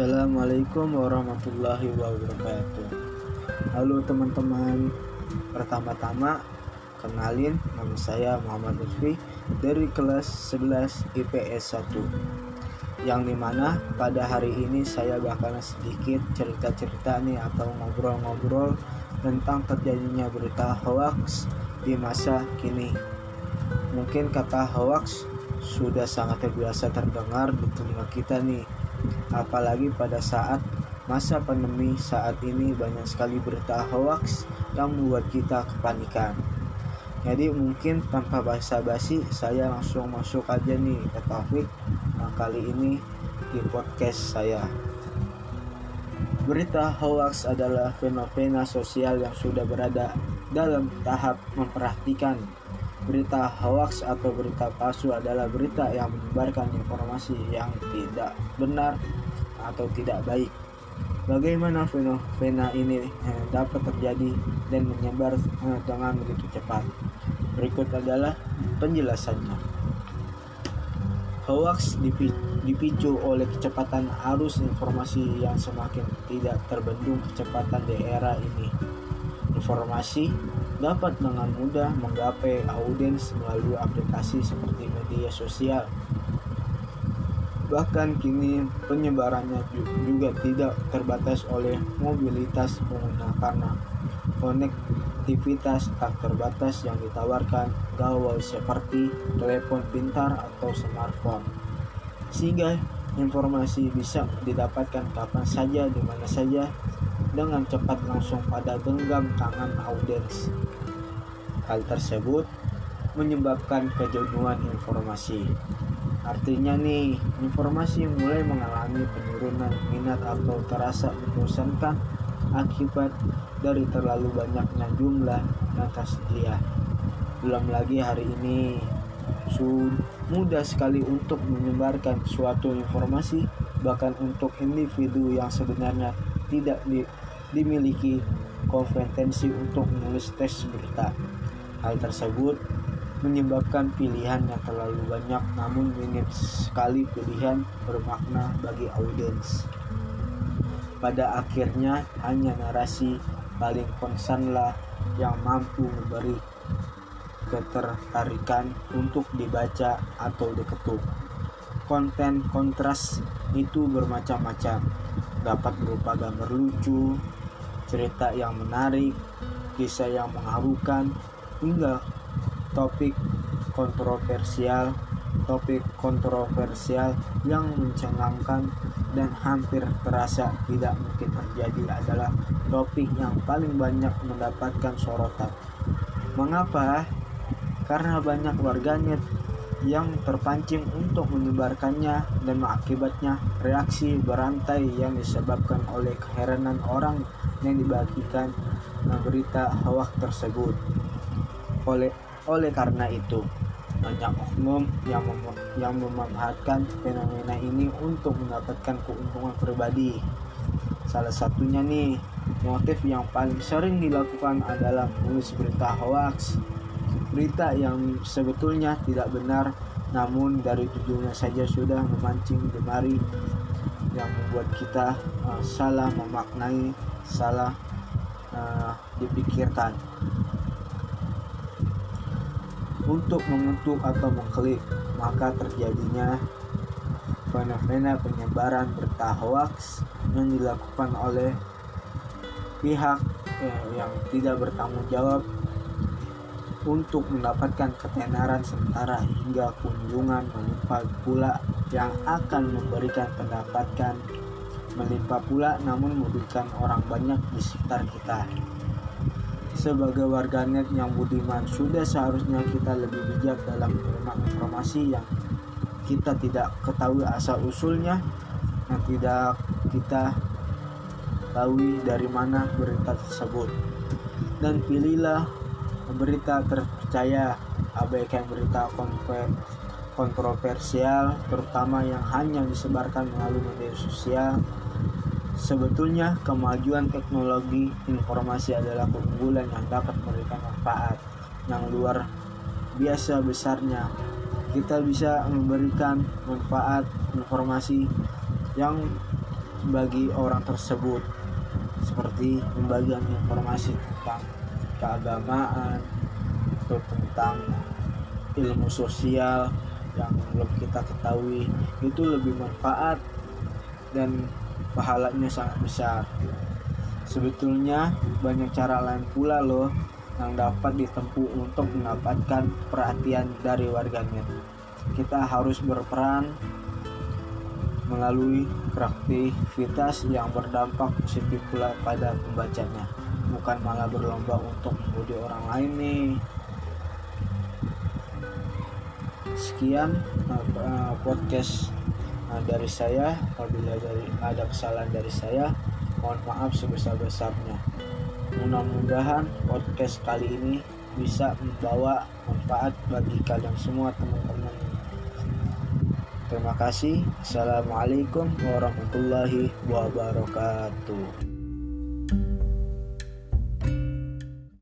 Assalamualaikum warahmatullahi wabarakatuh. Halo teman-teman. Pertama-tama Kenalin nama saya Muhammad Lutfi Dari kelas 11 IPS 1 Yang di mana pada hari ini saya bakalan sedikit cerita-cerita nih Atau ngobrol-ngobrol tentang terjadinya berita hoax di masa kini. Mungkin kata hoax sudah sangat terbiasa terdengar di telinga kita nih apalagi pada saat masa pandemi saat ini banyak sekali berita hoax yang membuat kita kepanikan. Jadi mungkin tanpa basa-basi saya langsung masuk aja nih ke topik nah, kali ini di podcast saya. Berita hoax adalah fenomena sosial yang sudah berada dalam tahap memperhatikan Berita hoax atau berita palsu adalah berita yang menyebarkan informasi yang tidak benar atau tidak baik. Bagaimana fenomena ini eh, dapat terjadi dan menyebar eh, dengan begitu cepat? Berikut adalah penjelasannya. Hoax dipicu oleh kecepatan arus informasi yang semakin tidak terbendung kecepatan di era ini. Informasi dapat dengan mudah menggapai audiens melalui aplikasi seperti media sosial. Bahkan kini penyebarannya juga tidak terbatas oleh mobilitas pengguna karena konektivitas tak terbatas yang ditawarkan gawai seperti telepon pintar atau smartphone. Sehingga informasi bisa didapatkan kapan saja di mana saja dengan cepat langsung pada genggam tangan audiens. Hal tersebut menyebabkan kejenuhan informasi. Artinya nih, informasi mulai mengalami penurunan minat atau terasa membosankan akibat dari terlalu banyaknya jumlah yang tersedia. Belum lagi hari ini mudah sekali untuk menyebarkan suatu informasi bahkan untuk individu yang sebenarnya tidak di, dimiliki kompetensi untuk menulis teks berita. Hal tersebut menyebabkan pilihan yang terlalu banyak namun minim sekali pilihan bermakna bagi audiens. Pada akhirnya hanya narasi paling konsenlah yang mampu memberi ketertarikan untuk dibaca atau diketuk. Konten kontras itu bermacam-macam, dapat berupa gambar lucu, cerita yang menarik, kisah yang mengharukan, hingga topik kontroversial topik kontroversial yang mencengangkan dan hampir terasa tidak mungkin terjadi adalah topik yang paling banyak mendapatkan sorotan. Mengapa? Karena banyak warganet yang terpancing untuk menyebarkannya dan mengakibatnya reaksi berantai yang disebabkan oleh keheranan orang yang dibagikan berita hoax tersebut. Oleh oleh karena itu, banyak oknum yang mem yang memanfaatkan fenomena ini untuk mendapatkan keuntungan pribadi. Salah satunya nih, motif yang paling sering dilakukan adalah menulis berita hoax berita yang sebetulnya tidak benar namun dari judulnya saja sudah memancing gemari yang membuat kita uh, salah memaknai salah uh, dipikirkan. Untuk mengetuk atau mengklik maka terjadinya fenomena penyebaran berita hoax yang dilakukan oleh pihak eh, yang tidak bertanggung jawab untuk mendapatkan ketenaran sementara hingga kunjungan melimpah pula yang akan memberikan pendapatkan melimpah pula namun merugikan orang banyak di sekitar kita. Sebagai warganet yang budiman, sudah seharusnya kita lebih bijak dalam menerima informasi yang kita tidak ketahui asal usulnya, yang tidak kita tahu dari mana berita tersebut. Dan pilihlah berita terpercaya abaikan berita kontroversial terutama yang hanya disebarkan melalui media sosial. Sebetulnya kemajuan teknologi informasi adalah keunggulan yang dapat memberikan manfaat yang luar biasa besarnya. Kita bisa memberikan manfaat informasi yang bagi orang tersebut seperti pembagian informasi tentang keagamaan atau tentang ilmu sosial yang belum kita ketahui. Itu lebih manfaat dan pahalanya sangat besar. Sebetulnya banyak cara lain pula loh yang dapat ditempuh untuk mendapatkan perhatian dari warganet. Kita harus berperan melalui kreativitas yang berdampak positif pula pada pembacanya bukan malah berlomba untuk membudi orang lain nih sekian uh, podcast uh, dari saya apabila ada kesalahan dari saya mohon maaf sebesar-besarnya mudah-mudahan podcast kali ini bisa membawa manfaat bagi kalian semua teman-teman Terima kasih. Assalamualaikum warahmatullahi wabarakatuh.